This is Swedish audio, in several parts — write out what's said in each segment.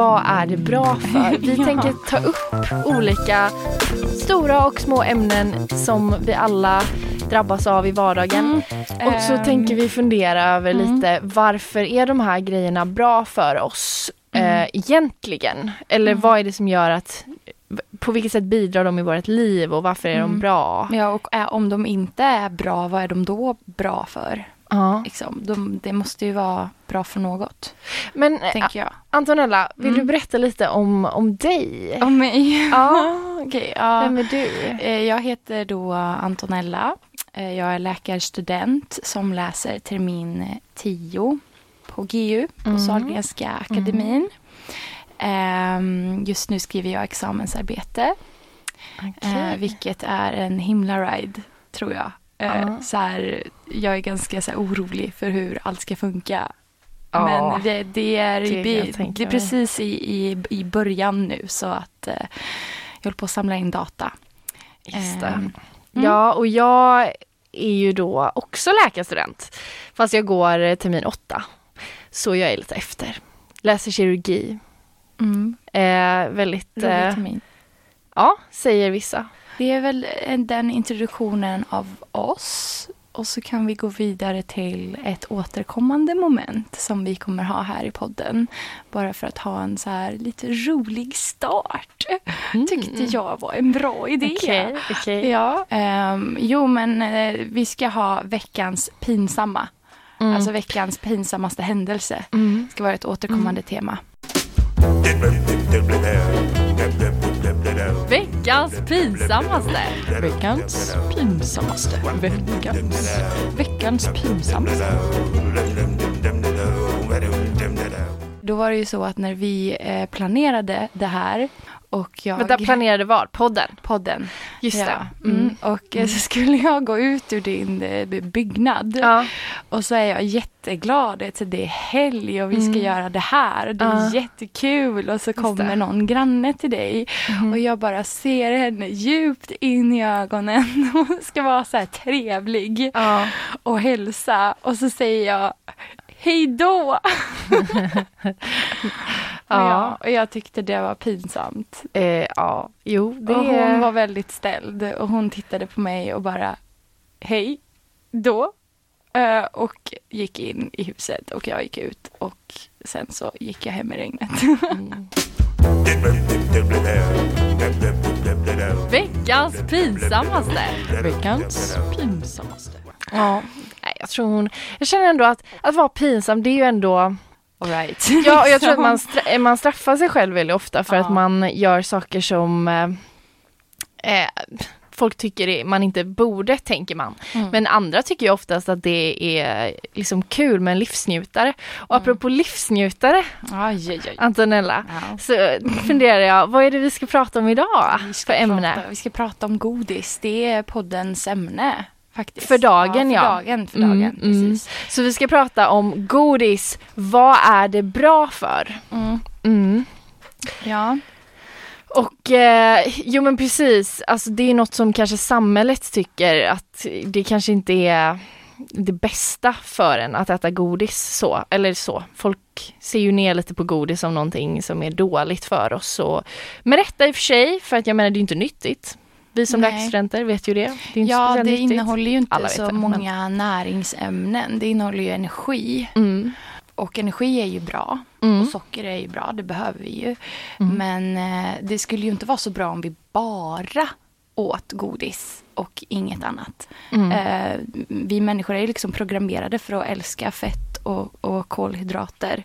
Vad är det bra för? Vi Ja. tänker ta upp olika stora och små ämnen som vi alla drabbas av i vardagen. Och så Ehm, tänker vi fundera över mm. lite varför är de här grejerna bra för oss Mm. eh, egentligen? Eller vad är det som gör att på vilket sätt bidrar de i vårt liv och varför är de Mm. bra? Ja, och äh, om de inte är bra, vad är de då bra för? Ja. Liksom, de, det måste ju vara bra för något, Men eh, tänker jag. Antonella, vill Mm. du berätta lite om, om dig? Om mig? Ja. Okej, ja. Vem är du? Eh, Jag heter då Antonella. Eh, Jag är läkarstudent som läser termin 10 på GU, på Mm. Sahlgrenska akademin. Ehm, Just nu skriver jag examensarbete, eh, vilket är en himla ride, tror jag. Eh. Så här, jag är ganska så här, orolig för hur allt ska funka. Ja, Men det, det är, det i, det är precis i, i, i början nu så att eh, jag håller på att samla in data. Just det. Ehm, mm. Ja, och jag är ju då också läkarstudent. Fast jag går termin åtta. Så jag är lite efter. Läser kirurgi. Mm. Eh, väldigt, Rolig eh, termin. ja, säger vissa. Det är väl den introduktionen av oss. Och så kan vi gå vidare till ett återkommande moment som vi kommer ha här i podden. Bara för att ha en så här lite rolig start. Tyckte jag var en bra idé. Mm. Okej, okej. Ja, ehm, jo men eh, vi ska ha veckans pinsamma. Mm. Alltså veckans pinsammaste händelse. Mm. ska vara ett återkommande tema. Veckans pinsammaste. Veckans pinsammaste. Veckans, veckans pinsammaste. Då var det ju så att när vi eh, planerade det här och jag... Vänta, planerade vad? Podden? podden. Just ja. det. Mm. Mm. Och eh, så skulle jag gå ut ur din eh, byggnad. Ja. Och så är jag jätteglad. Det är- helg och vi ska Mm. göra det här. Det är Ja. jättekul. Och så kommer någon granne till dig. Mhm. Och jag bara ser henne djupt in i ögonen. Och ska vara så här trevlig. Och hälsa. Och så säger jag Hej då! Ja. och jag tyckte det var pinsamt. Eh, ja, jo, det och hon var väldigt ställd och hon tittade på mig och bara Hej då. Eh, och gick in i huset och jag gick ut och sen så gick jag hem i regnet. Mm. Veckans pinsammaste. Veckans pinsammaste. Ja, jag tror hon... Jag känner ändå att att vara pinsam, det är ju ändå... Right. Ja, och jag tror att man, stra- man straffar sig själv väldigt ofta för Ja. att man gör saker som eh, eh, folk tycker man inte borde, tänker man. Mm. Men andra tycker ju oftast att det är liksom kul med en livsnjutare. Och apropå livsnjutare, Aj, aj, aj. Antonella, Ja. så funderar jag, vad är det vi ska prata om idag Vi ska för ämne? Prata, vi ska prata om godis. Det är poddens ämne. Faktiskt. För dagen, ja. ja. För dagen, för Mm, dagen. mm. Precis. Så vi ska prata om godis, vad är det bra för? Mm. Mm. Ja. Och eh, jo men precis, alltså det är något som kanske samhället tycker att det kanske inte är det bästa för en att äta godis så, eller så. Folk ser ju ner lite på godis som någonting som är dåligt för oss. Och, med rätta i och för sig, för att jag menar det är inte nyttigt. Vi som Nej. läkarstudenter vet ju det. Det Ja, det nyttigt. innehåller ju inte Alla så det, men- många näringsämnen. Det innehåller ju energi. Mm. Och energi är ju bra. Mm. Och socker är ju bra, det behöver vi ju. Mm. Men eh, det skulle ju inte vara så bra om vi bara åt godis och inget annat. Mm. Eh, vi människor är ju liksom programmerade för att älska fett och, och kolhydrater.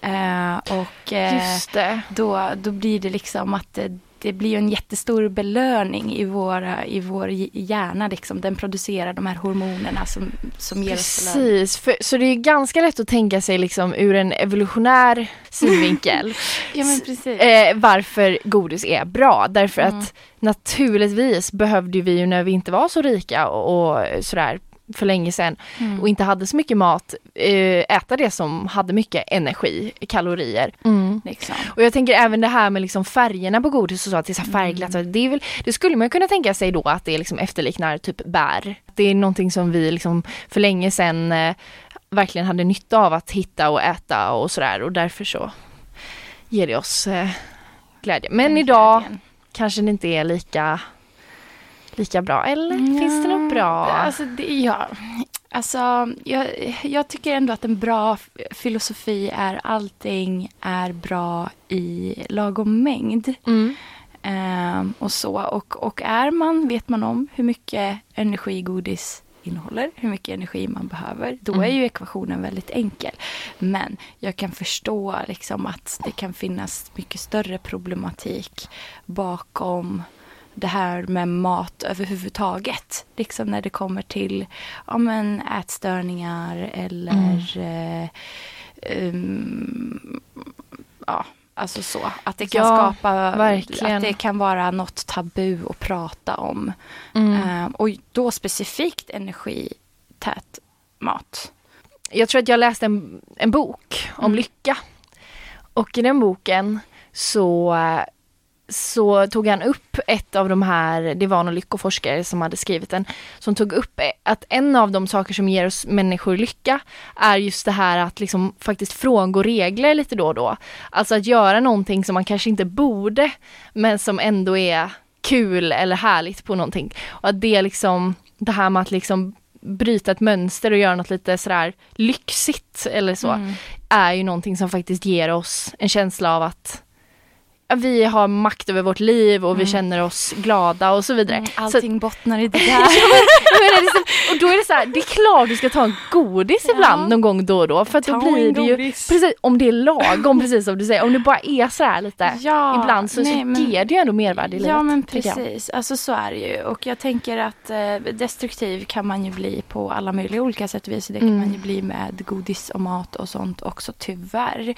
Eh, och eh, då, då blir det liksom att det, blir ju en jättestor belöning i, våra, i vår hjärna. Liksom. Den producerar de här hormonerna som, som ger oss belöning. Precis, för, så det är ganska lätt att tänka sig liksom ur en evolutionär synvinkel ja, eh, varför godis är bra. Därför mm. att naturligtvis behövde vi ju när vi inte var så rika och, och sådär för länge sedan mm. och inte hade så mycket mat, eh, äta det som hade mycket energi, kalorier. Mm. Liksom. Och jag tänker även det här med liksom färgerna på godis och så, att det är så färgglatt. Mm. Det, det skulle man kunna tänka sig då att det liksom efterliknar typ bär. Det är någonting som vi liksom för länge sedan eh, verkligen hade nytta av att hitta och äta och sådär och därför så ger det oss eh, glädje. Men idag kanske det inte är lika lika bra eller ja, finns det något bra? Alltså, det, ja. alltså jag, jag tycker ändå att en bra filosofi är allting är bra i lagom mängd. Mm. Um, och så. Och, och är man, vet man om hur mycket energi godis innehåller, hur mycket energi man behöver, då mm. är ju ekvationen väldigt enkel. Men jag kan förstå liksom att det kan finnas mycket större problematik bakom det här med mat överhuvudtaget. Liksom när det kommer till ja, men ätstörningar eller mm. eh, um, ja, alltså så. Att det kan ja, skapa, verkligen. att det kan vara något tabu att prata om. Mm. Um, och då specifikt energität mat. Jag tror att jag läste en, en bok om mm. lycka. Och i den boken så så tog han upp ett av de här, det var någon lyckoforskare som hade skrivit den, som tog upp att en av de saker som ger oss människor lycka är just det här att liksom faktiskt frångå regler lite då och då. Alltså att göra någonting som man kanske inte borde, men som ändå är kul eller härligt på någonting. Och att det liksom, det här med att liksom bryta ett mönster och göra något lite sådär lyxigt eller så, mm. är ju någonting som faktiskt ger oss en känsla av att vi har makt över vårt liv och mm. vi känner oss glada och så vidare. Mm, allting så, bottnar i det där. och då är det så här, det är klart du ska ta en godis ja. ibland någon gång då och då för då blir det ju, precis, om det är lagom precis som du säger, om det bara är så här lite ja, ibland så, nej, så men, ger det ju ändå mervärde i livet. Ja men precis, alltså så är det ju och jag tänker att eh, destruktiv kan man ju bli på alla möjliga olika sätt och vis. Det kan mm. man ju bli med godis och mat och sånt också tyvärr.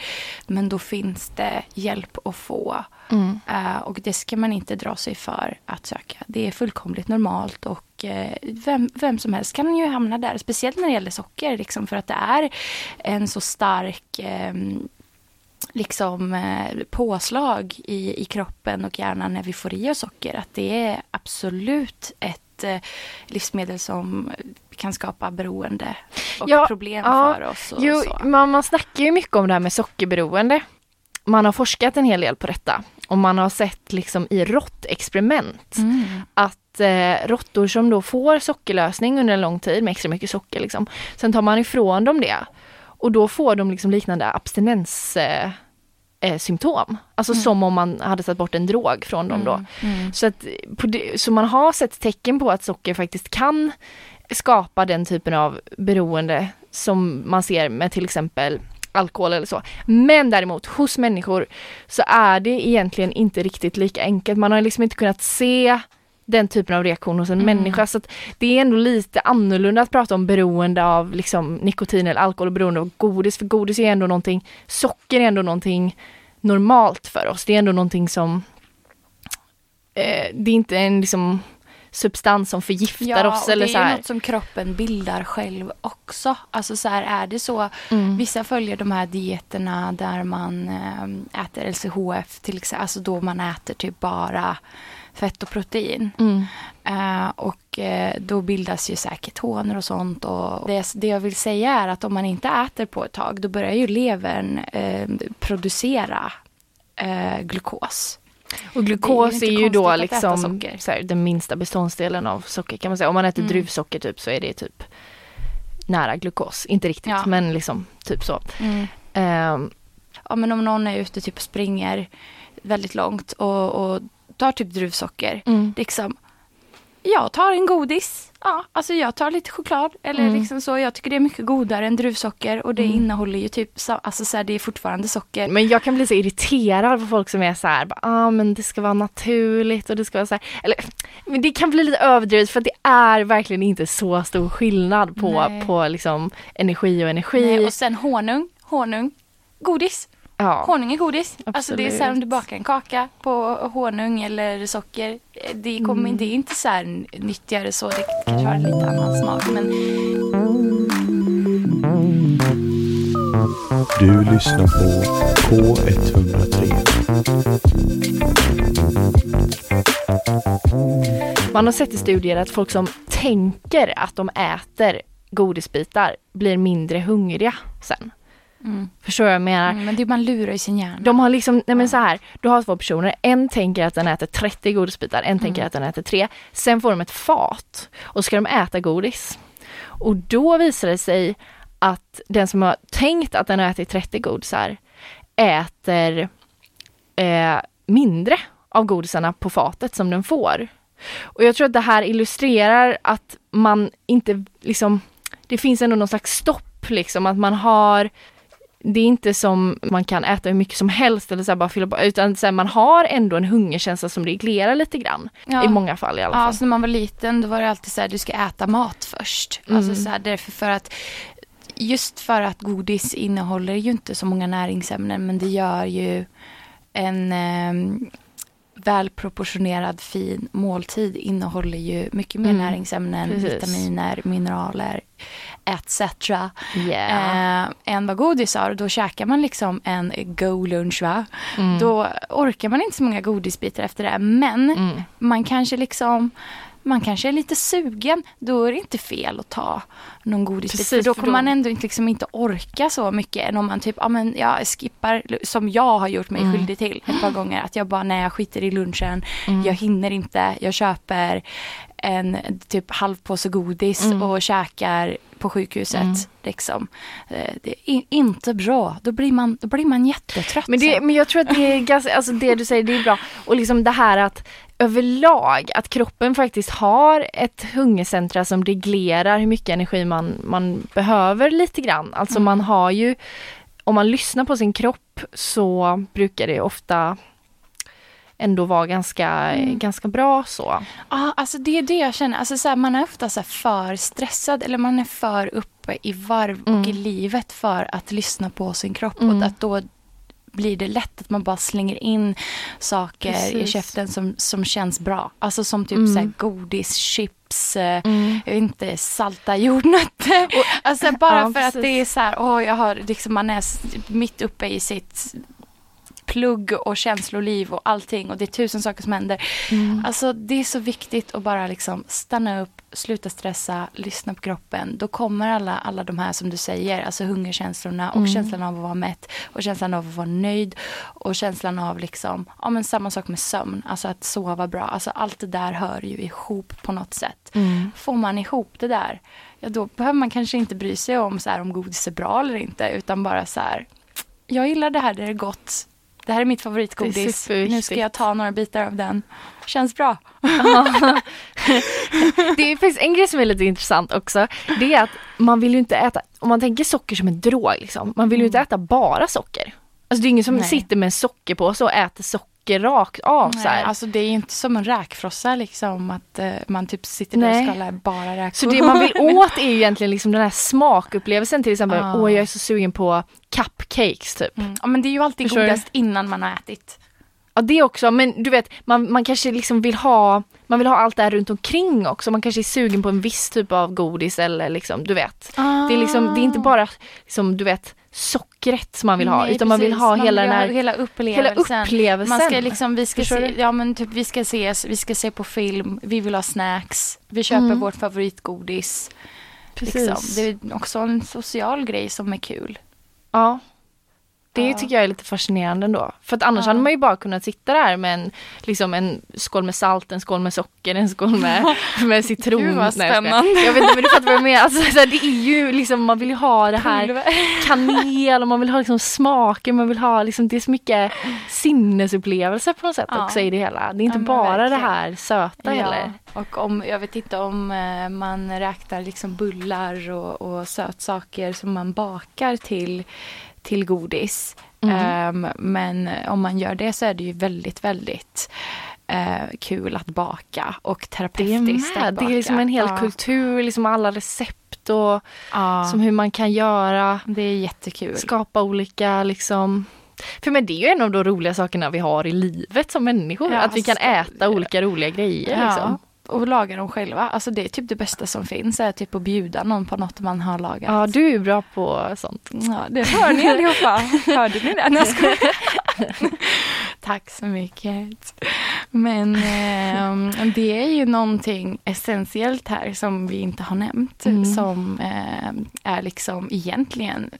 Men då finns det hjälp att få Mm. Uh, och det ska man inte dra sig för att söka. Det är fullkomligt normalt och uh, vem, vem som helst kan ju hamna där. Speciellt när det gäller socker, liksom, för att det är en så stark um, liksom eh, påslag i, i kroppen och hjärnan när vi får i oss socker. Att det är absolut ett eh, livsmedel som kan skapa beroende och ja, problem ja, för oss. Och jo, så. Man, man snackar ju mycket om det här med sockerberoende. Man har forskat en hel del på detta och man har sett liksom i råttexperiment mm. att eh, råttor som då får sockerlösning under en lång tid med extra mycket socker liksom, sen tar man ifrån dem det och då får de liksom liknande abstinens eh, eh, symptom. Alltså mm. som om man hade tagit bort en drog från dem då. Mm. mm. Så, att, det, så man har sett tecken på att socker faktiskt kan skapa den typen av beroende som man ser med till exempel alkohol eller så. Men däremot hos människor så är det egentligen inte riktigt lika enkelt. Man har liksom inte kunnat se den typen av reaktion hos en mm. människa. Så det är ändå lite annorlunda att prata om beroende av liksom nikotin eller alkohol och beroende av godis. För godis är ändå någonting, socker är ändå någonting normalt för oss. Det är ändå någonting som eh, det är inte en liksom substans som förgiftar ja, oss. Eller det så är ju något som kroppen bildar själv också. Alltså så här är det så. Mm. Vissa följer de här dieterna där man äh, äter LCHF till exempel. Alltså då man äter typ bara fett och protein. Mm. Uh, och uh, då bildas ju säkert toner och sånt. Och det, det jag vill säga är att om man inte äter på ett tag då börjar ju levern uh, producera glukos. Och glukos är, är ju då liksom här, den minsta beståndsdelen av socker kan man säga. Om man äter mm. druvsocker typ så är det typ nära glukos. Inte riktigt ja. men liksom typ så. Mm. Um, ja men om någon är ute typ och springer väldigt långt och, och tar typ druvsocker. Mm. Liksom, jag tar en godis. Ja, alltså jag tar lite choklad eller Mm. liksom så. Jag tycker det är mycket godare än druvsocker och det Mm. innehåller ju typ, så, alltså så här, det är fortfarande socker. Men jag kan bli så irriterad på folk som är så här, ja ah, men det ska vara naturligt och det ska vara så här. Eller, men det kan bli lite överdrivet för det är verkligen inte så stor skillnad på, Nej. på liksom energi och energi. Nej, och sen honung, honung, godis. Ja. Honung är godis. Alltså det är så här om Absolut. du bakar en kaka på honung eller socker. eh, Det, kommer, Mm. det är inte så här nyttigare så. Det kanske har en lite annan smak. Men Du lyssnar på K103. Man har sett i studier att folk som tänker att de äter godisbitar blir mindre hungriga sen. Mm. Förstår du vad jag menar? Mm, men det, man lurar ju sin hjärna. De har liksom, nej men så här, du har två personer, en tänker att den äter 30 godisbitar, en tänker Mm. att den äter 3. Sen får de ett fat och ska de äta godis. Och då visar det sig att den som har tänkt att den har ätit 30 godisar äter eh, mindre av godisarna på fatet som den får. Och jag tror att det här illustrerar att man inte liksom, det finns ändå någon slags stopp liksom, att man har det är inte som man kan äta hur mycket som helst eller så bara fylla på, utan så här, man har ändå en hungerkänsla som reglerar lite grann. Ja. I många fall i alla Ja, fall. alltså när man var liten då var det alltid så här, du ska äta mat först. Alltså Mm. så här, därför för att just för att godis innehåller ju inte så många näringsämnen men det gör ju en eh, välproportionerad fin måltid innehåller ju mycket mer Mm, näringsämnen, precis. vitaminer, mineraler etc. Yeah. Eh, än vad godis har. Då käkar man liksom en go-lunch va. Mm. Då orkar man inte så många godisbitar efter det. Men Mm. man kanske liksom man kanske är lite sugen, då är det inte fel att ta någon godisbit. Precis, för då kommer man ändå inte, liksom inte orka så mycket än om man typ, ja men jag skippar, som jag har gjort mig Mm. skyldig till ett par gånger. Att jag bara, nej jag skiter i lunchen, Mm. jag hinner inte, jag köper en typ halv påse godis Mm. och käkar på sjukhuset. Mm. Liksom. Eh, Det är inte bra, då blir man, då blir man jättetrött. Men, det, men jag tror att det är ganska, alltså det du säger det är bra. Och liksom det här att överlag att kroppen faktiskt har ett hungercentra som reglerar hur mycket energi man, man behöver lite grann. Alltså Mm. man har ju, om man lyssnar på sin kropp så brukar det ofta ändå vara ganska, Mm. ganska bra så. Ja, alltså det är det jag känner. Alltså så här, man är ofta så för stressad eller man är för uppe i varv och Mm. i livet för att lyssna på sin kropp. Mm. Och att då blir det lätt att man bara slänger in saker i Precis. käften som, som känns bra. Alltså som typ Mm. så här, godis, chips, eh, vet inte, salta jordnötter. alltså bara Ja, för att det är så här, åh, jag har liksom, man är mitt uppe i sitt plugg och känsloliv och allting och det är tusen saker som händer. Mm. Alltså det är så viktigt att bara liksom stanna upp, sluta stressa, lyssna på kroppen. Då kommer alla, alla de här som du säger, alltså hungerkänslorna och Mm. känslan av att vara mätt och känslan av att vara nöjd och känslan av liksom, ja men samma sak med sömn, alltså att sova bra. Alltså allt det där hör ju ihop på något sätt. Mm. Får man ihop det där, ja då behöver man kanske inte bry sig om så här, om godis är bra eller inte, utan bara så här, jag gillar det här, det är gott. Det här är mitt är favoritgodis. superviktigt. Nu ska jag ta några bitar av den. Känns bra. Det är faktiskt en grej som är lite intressant också. Det är att man vill ju inte äta, om man tänker socker som en drog liksom, man vill ju inte äta bara socker. Alltså det är ingen som Nej. sitter med en sockerpåse och äter socker rakt av så här. Nej, alltså det är inte som en räkfrossa liksom att eh, man typ sitter där Nej. och skalar bara räkor. Så det man vill åt är ju egentligen liksom den här smakupplevelsen till exempel, Ah. åh jag är så sugen på cupcakes typ. Mm. Ja men det är ju alltid Förstår du? godast innan man har ätit. Ja det också, men du vet man, man kanske liksom vill ha man vill ha allt det här runt omkring också. Man kanske är sugen på en viss typ av godis eller liksom, du vet. Det är liksom, det är inte bara liksom, du vet, sockret som man vill ha, Nej, utan man vill precis. ha Man hela vill den här, hela upplevelsen. hela upplevelsen. Man ska liksom, vi ska se, ja men typ vi ska ses, vi ska se på film, vi vill ha snacks, vi köper Mm. vårt favoritgodis. Precis. Liksom. Det är också en social grej som är kul. Ja. Det tycker jag är lite fascinerande ändå. För att annars Ja. hade man ju bara kunnat sitta där med en, liksom en skål med salt, en skål med socker, en skål med, med citron. Gud, vad Nej, jag skojar. spännande. Jag vet inte men du fattar vad jag menar. Alltså, det är ju liksom, man vill ju ha det här kanel och man vill ha liksom smaker, man vill ha liksom, det är så mycket sinnesupplevelser på något sätt Ja. också i det hela. Det är inte Ja, bara det verkligen. här söta heller. och om, jag vet inte om eh, man räknar liksom bullar och, och sötsaker som man bakar till, till godis. Mm. Ehm, men om man gör det så är det ju väldigt, väldigt eh, kul att baka och Det är terapeutiskt med. att Det baka. är liksom en hel ja. kultur, liksom alla recept och Ja, som hur man kan göra. det är jättekul. skapa olika liksom för men det är ju en av de roliga sakerna vi har i livet som människor. Ja, att vi kan alltså, äta olika roliga grejer. Liksom. Och laga dem själva. Alltså det är typ det bästa som finns, är typ att bjuda någon på något man har lagat. ja, du är bra på sånt. Ja, det hör ni allihopa. Hörde ni det? Nej, jag. Tack så mycket. Men ehm, det är ju någonting essentiellt här som vi inte har nämnt. Mm. Som ehm, är liksom egentligen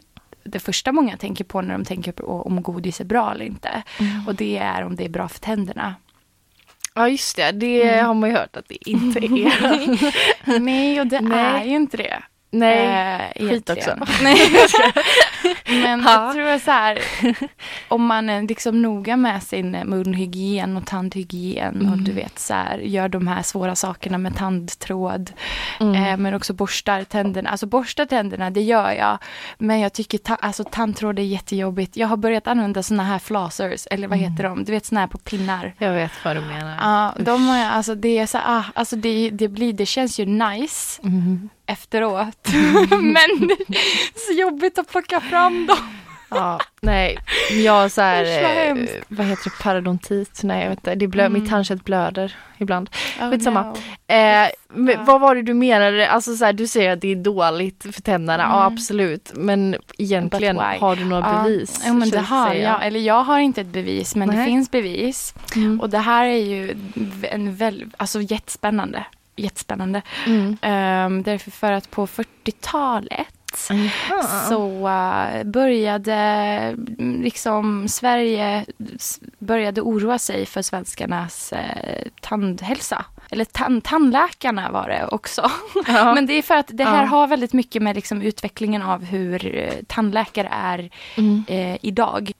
det första många tänker på när de tänker på om godis är bra eller inte. Och det är om det är bra för tänderna. Ja just det, det Mm. har man ju hört att det inte är. Nej, och det Nej. är ju inte det. Nej, Eh, skit också. Nej, Men Ja. jag tror så här, om man är liksom noga med sin munhygien och tandhygien och du vet så här, gör de här svåra sakerna med tandtråd. Mm. Eh, men också borstar tänderna. Alltså borstar tänderna, det gör jag. Men jag tycker ta- alltså, tandtråd är jättejobbigt. Jag har börjat använda såna här flossers, eller vad heter de? Du vet såna här på pinnar. Jag vet vad du menar. Ja, de har jag, alltså det är så ah, alltså det, det blir, det känns ju nice Mm. Efteråt. Men det är så jobbigt att plocka fram dem. Ja, nej, jag har så här, vad eh, vad heter det, parodontit? Nej jag vet inte, det blö, Mm. mitt tandkött blöder ibland. Oh, Skitsamma. no. Eh, men Ja. Vad var det du menade? Alltså så här, du säger att det är dåligt för tänderna, ja Mm. absolut. Men egentligen, har du några Ja, bevis? Ja, men så det har säga? jag. Eller jag har inte ett bevis, men det Nej. finns bevis. Mm. Och det här är ju en väl, alltså jättespännande. Jättespännande. Mm. Um, därför för att på 40-talet Aha. så uh, började mm, liksom Sverige började oroa sig för svenskarnas uh, tandhälsa. Eller tan- tandläkarna var det också. Ja. Men det är för att det här Ja. har väldigt mycket med liksom utvecklingen av hur eh, tandläkare är Mm. eh, idag.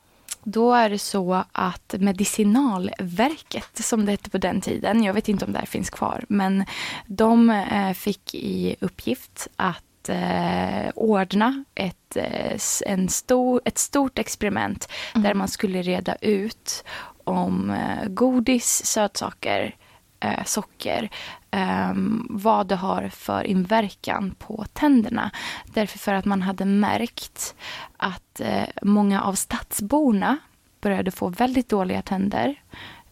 Då är det så att Medicinalverket, som det hette på den tiden, jag vet inte om det här finns kvar, men de eh, fick i uppgift att eh, ordna ett, eh, en stor, ett stort experiment där man skulle reda ut om godis, sötsaker, eh, socker, ehm, vad det har för inverkan på tänderna. Därför för att man hade märkt att eh, många av stadsborna började få väldigt dåliga tänder.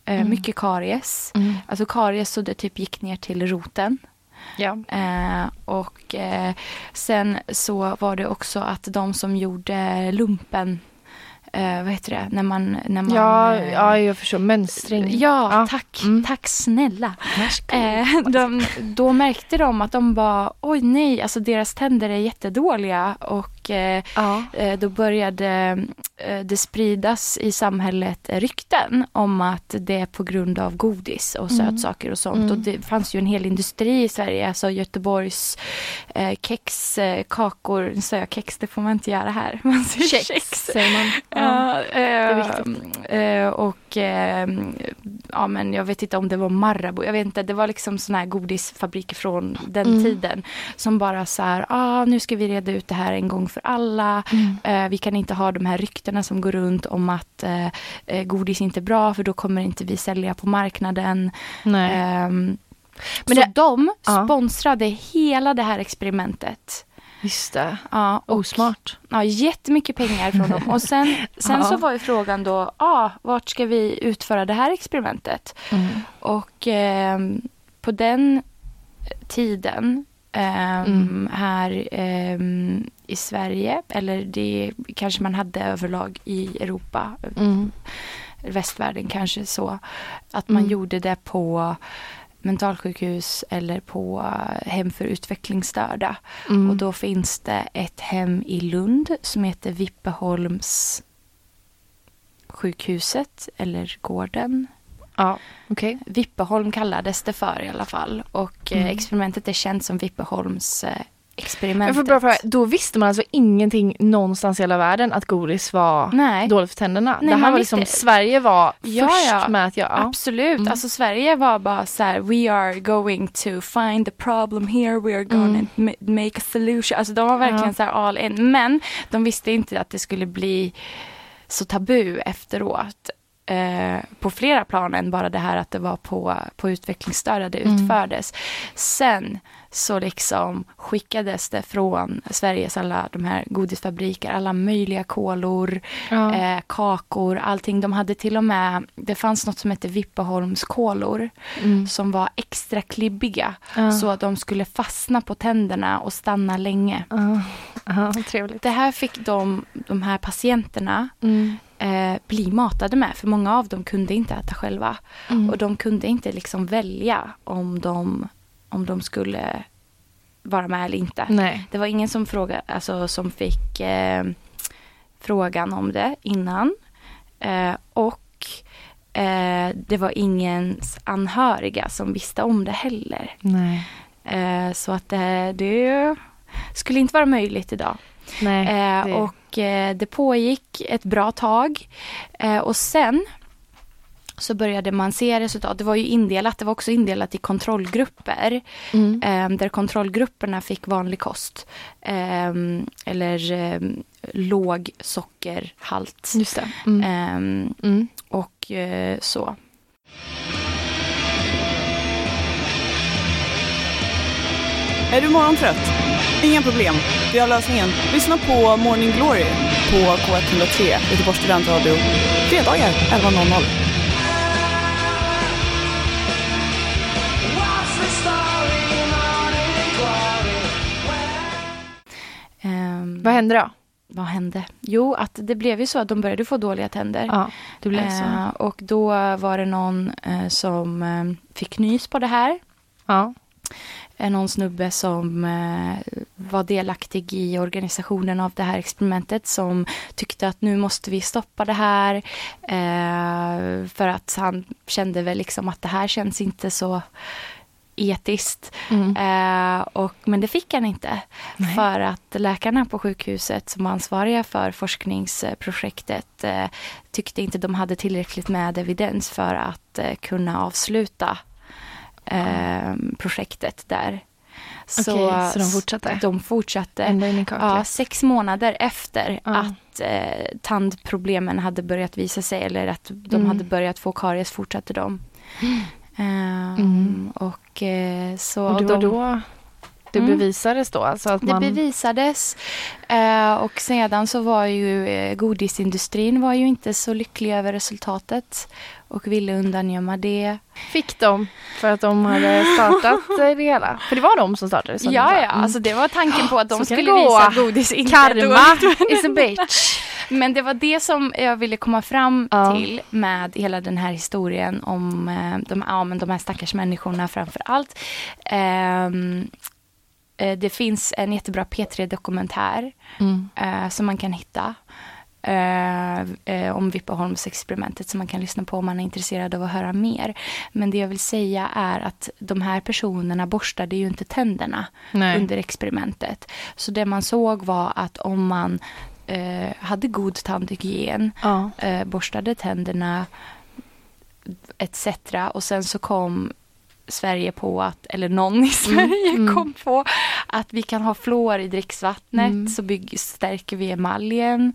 Eh, Mycket karies. Mm. Alltså karies så det typ gick ner till roten. Ja. Eh, och eh, sen så var det också att de som gjorde lumpen, eh, vad heter det, när man... När man Ja, eh, ja, jag förstår. Mönstring. Ja, Ja. tack. Mm. Tack snälla. Eh, de, då märkte de att de bara, oj nej, alltså deras tänder är jättedåliga och eh, Ja. eh, då började eh, det spridas i samhället rykten om att det är på grund av godis och Mm. sötsaker och sånt. Mm. Och det fanns ju en hel industri i Sverige, alltså Göteborgs eh, kex, kakor, nu säger jag kex, det får man inte göra här. Man säger Kex, kex. säger man. Ja, är eh, och eh, ja, men jag vet inte om det var Marabou, jag vet inte, det var liksom såna här godisfabriker från den Mm. tiden som bara så här, ah, nu ska vi reda ut det här en gång för alla. Mm. Eh, vi kan inte ha de här ryktena som går runt om att eh, eh, godis inte är bra för då kommer inte vi sälja på marknaden. Nej. Ehm, Men så det- de Ja. sponsrade hela det här experimentet. Just det. Ja, och Osmart. Ja, jättemycket pengar från dem. Och sen, sen Ja. så var ju frågan då, ah, vart ska vi utföra det här experimentet? Mm. Och ehm, på den tiden Mm. här ehm, i Sverige, eller det kanske man hade överlag i Europa, Mm. västvärlden kanske så, att man Mm. gjorde det på mentalsjukhus eller på hem för utvecklingsstörda. Mm. Och då finns det ett hem i Lund som heter Vippeholms sjukhuset eller gården. Ja, okej. Vippeholm kallades det för i alla fall. Och eh, Mm. experimentet är känt som Vippeholms eh, Jag experimentet. får bara fråga, då visste man alltså ingenting någonstans i hela världen att godis var Nej. dåligt för tänderna? Nej, det här var visste- liksom, Sverige var Ja, först ja. med att göra... Ja. Absolut. Mm. Alltså Sverige var bara så här, we are going to find the problem here, we are going Mm. to ma- make a solution. Alltså de var verkligen Ja. så här all in. Men de visste inte att det skulle bli så tabu efteråt. Eh, på flera plan än bara det här att det var på, på utvecklingsstörda det Mm. utfördes. Sen så liksom skickades det från Sveriges alla de här godisfabriker, alla möjliga kolor, Ja. eh, kakor, allting. De hade till och med, det fanns något som hette Vippeholmskolor Mm. som var extra klibbiga Ja. så att de skulle fastna på tänderna och stanna länge. Ja. Det här fick de, de här patienterna Mm. Eh, bli matade med för många av dem kunde inte äta själva. Mm. Och de kunde inte liksom välja om de, om de skulle vara med eller inte. Nej. Det var ingen som, fråga, alltså, som fick eh, frågan om det innan. Eh, och eh, det var ingens anhöriga som visste om det heller. Eh, så att det, det skulle inte vara möjligt idag. Nej. Eh, det- Och eh, det pågick ett bra tag. Eh, och sen så började man se resultat. Det var ju indelat, det var också indelat i kontrollgrupper. Mm. Eh, där kontrollgrupperna fick vanlig kost. Eh, eller eh, låg sockerhalt. Mm. Eh, Mm. och eh, så. Är du morgontrött? Inga problem, vi har lösningen. Lyssna på Morning Glory på K103, Göteborgs studentradio. Fredagar 11.00. Ehm, Vad hände då? vad hände? Jo, att det blev ju så att de började få dåliga tänder. Ja, det blev så. Eh, och då var det någon eh, som eh, fick nys på det här. Ja. Eh, någon snubbe som eh, var delaktig i organisationen av det här experimentet som tyckte att nu måste vi stoppa det här. Eh, för att han kände väl liksom att det här känns inte så etiskt. Mm. Eh, och, men det fick han inte. Nej. För att läkarna på sjukhuset som var ansvariga för forskningsprojektet eh, tyckte inte de hade tillräckligt med evidens för att eh, kunna avsluta eh, projektet där. Okej, så de fortsatte? De fortsatte. Ända in i kaklet. Ja, sex månader efter Ja. att eh, tandproblemen hade börjat visa sig eller att de Mm. hade börjat få karies fortsatte de. Ehm, Mm. Och eh, så... Och det var de, då det Mm. bevisades då? Alltså att det man... bevisades. Eh, och sedan så var ju eh, godisindustrin var ju inte så lycklig över resultatet och ville undangömma det. Fick de för att de hade startat det hela? För det var de som startade det? Ja, ja, alltså det var tanken på att de Så skulle gå. visa att godis inte Karma is a bitch. Men det var det som jag ville komma fram Ja. till med hela den här historien om eh, de, ja, men de här stackars människorna framför allt. Ehm, eh, det finns en jättebra P3-dokumentär Mm. eh, som man kan hitta. Eh, eh, om Vippeholmsexperimentet som man kan lyssna på om man är intresserad av att höra mer. Men det jag vill säga är att de här personerna borstade ju inte tänderna Nej. under experimentet. Så det man såg var att om man eh, hade god tandhygien, Ja. eh, borstade tänderna etc. Och sen så kom Sverige på att, eller någon i Sverige mm. kom på att vi kan ha fluor i dricksvattnet Mm. så bygg, stärker vi emaljen.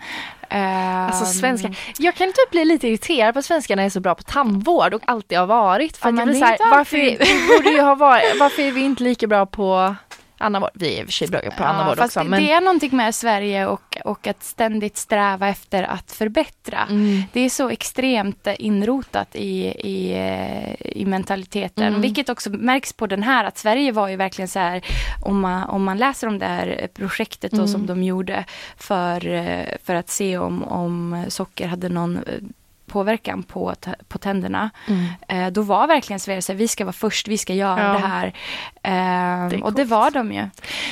Alltså Ehm, svenska. Jag kan typ bli lite irriterad på att svenskarna är så bra på tandvård och alltid har varit. För Ja, att jag men blir det så är här, inte varför, alltid. vi borde ju ha varit, varför är vi inte lika bra på vård? Vi är i och för sig bra på annan fast också. det, Men... det är någonting med Sverige och, och att ständigt sträva efter att förbättra. Mm. Det är så extremt inrotat i, i, eh, i mentaliteten. Mm. Vilket också märks på den här att Sverige var ju verkligen så här om man, om man läser om det här projektet då, Mm. som de gjorde för, eh, för att se om, om socker hade någon eh, påverkan på, på tänderna. Mm. Eh, då var verkligen Sverige så här, vi ska vara först, vi ska göra Ja. det här. Eh, Det är och det var de ju.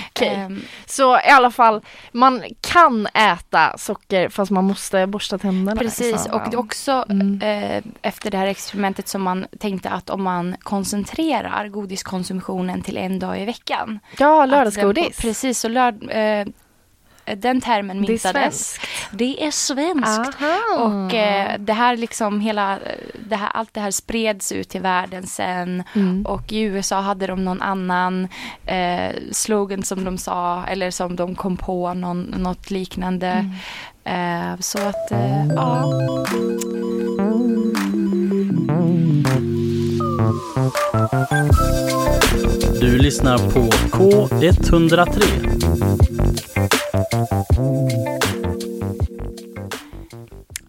Okej. Ehm, Så i alla fall, man kan äta socker fast man måste borsta tänderna. i Precis, samband. och är också Mm. eh, efter det här experimentet som man tänkte att om man koncentrerar godiskonsumtionen till en dag i veckan. Ja, lördagsgodis. den Precis, så lörd, eh, den termen Det är myntades. svenskt. Det är svenskt. Aha. Och eh, det här liksom hela, eh, det här, allt det här spreds ut till världen sen. Mm. Och i USA hade de någon annan eh, slogan som de sa, eller som de kom på, någon, något liknande. Mm. Eh, så att, eh, ja. Du lyssnar på K103.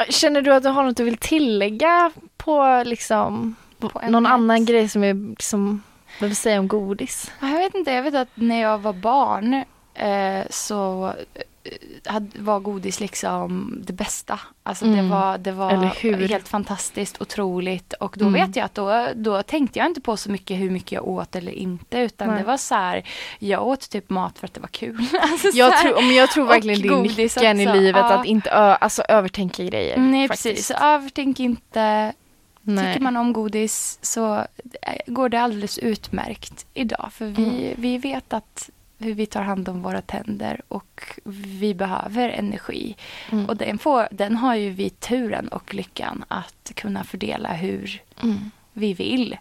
Känner du att du har något du vill tillägga på liksom På någon ämnet? annan grej som är liksom vad vill säga om godis? Jag vet inte, jag vet att när jag var barn eh, så var godis liksom det bästa. Alltså det Mm. var, det var Eller hur? helt fantastiskt, otroligt. Och då Mm. vet jag att då, då tänkte jag inte på så mycket hur mycket jag åt eller inte. Utan Nej. det var så här, jag åt typ mat för att det var kul. alltså så Jag tror, men jag tror verkligen det är nyckeln i livet ja. att inte ö, alltså, övertänka grejer. Nej faktiskt. precis, övertänk inte. Nej. Tycker man om godis så eh, går det alldeles utmärkt idag. För vi, Mm. vi vet att hur vi tar hand om våra tänder och vi behöver energi. Mm. Och den, får, den har ju vi turen och lyckan att kunna fördela hur Mm. vi vill.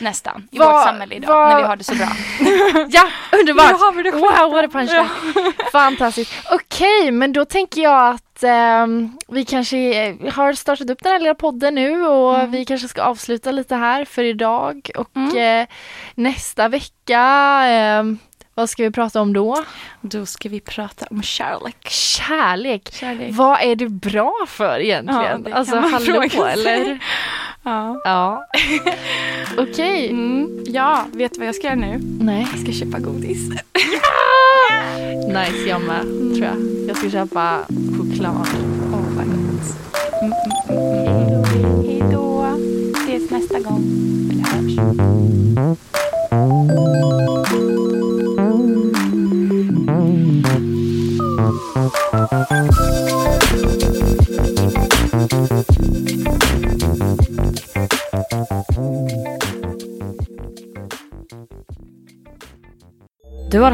Nästan, i Vad- vårt samhälle idag, vad- när vi har det så bra. Ja, underbart! Nu har vi det Wow, what a punchline! Fantastiskt. Okej, men då tänker jag att ehm, vi kanske eh, har startat upp den här lilla podden nu och Mm. vi kanske ska avsluta lite här för idag och Mm. eh, nästa vecka, ehm, vad ska vi prata om då? Då ska vi prata om kärlek. Kärlek. Kärlek. Vad är du bra för egentligen? Ja, alltså man hallå fråga eller? Ja. Ja. Okej. Mm. ja, vet du vad jag ska göra nu? Nej. Jag ska köpa godis. Nice, jag med tror jag. Jag ska köpa choklad. Åh, vad gott. Mm, mm, mm.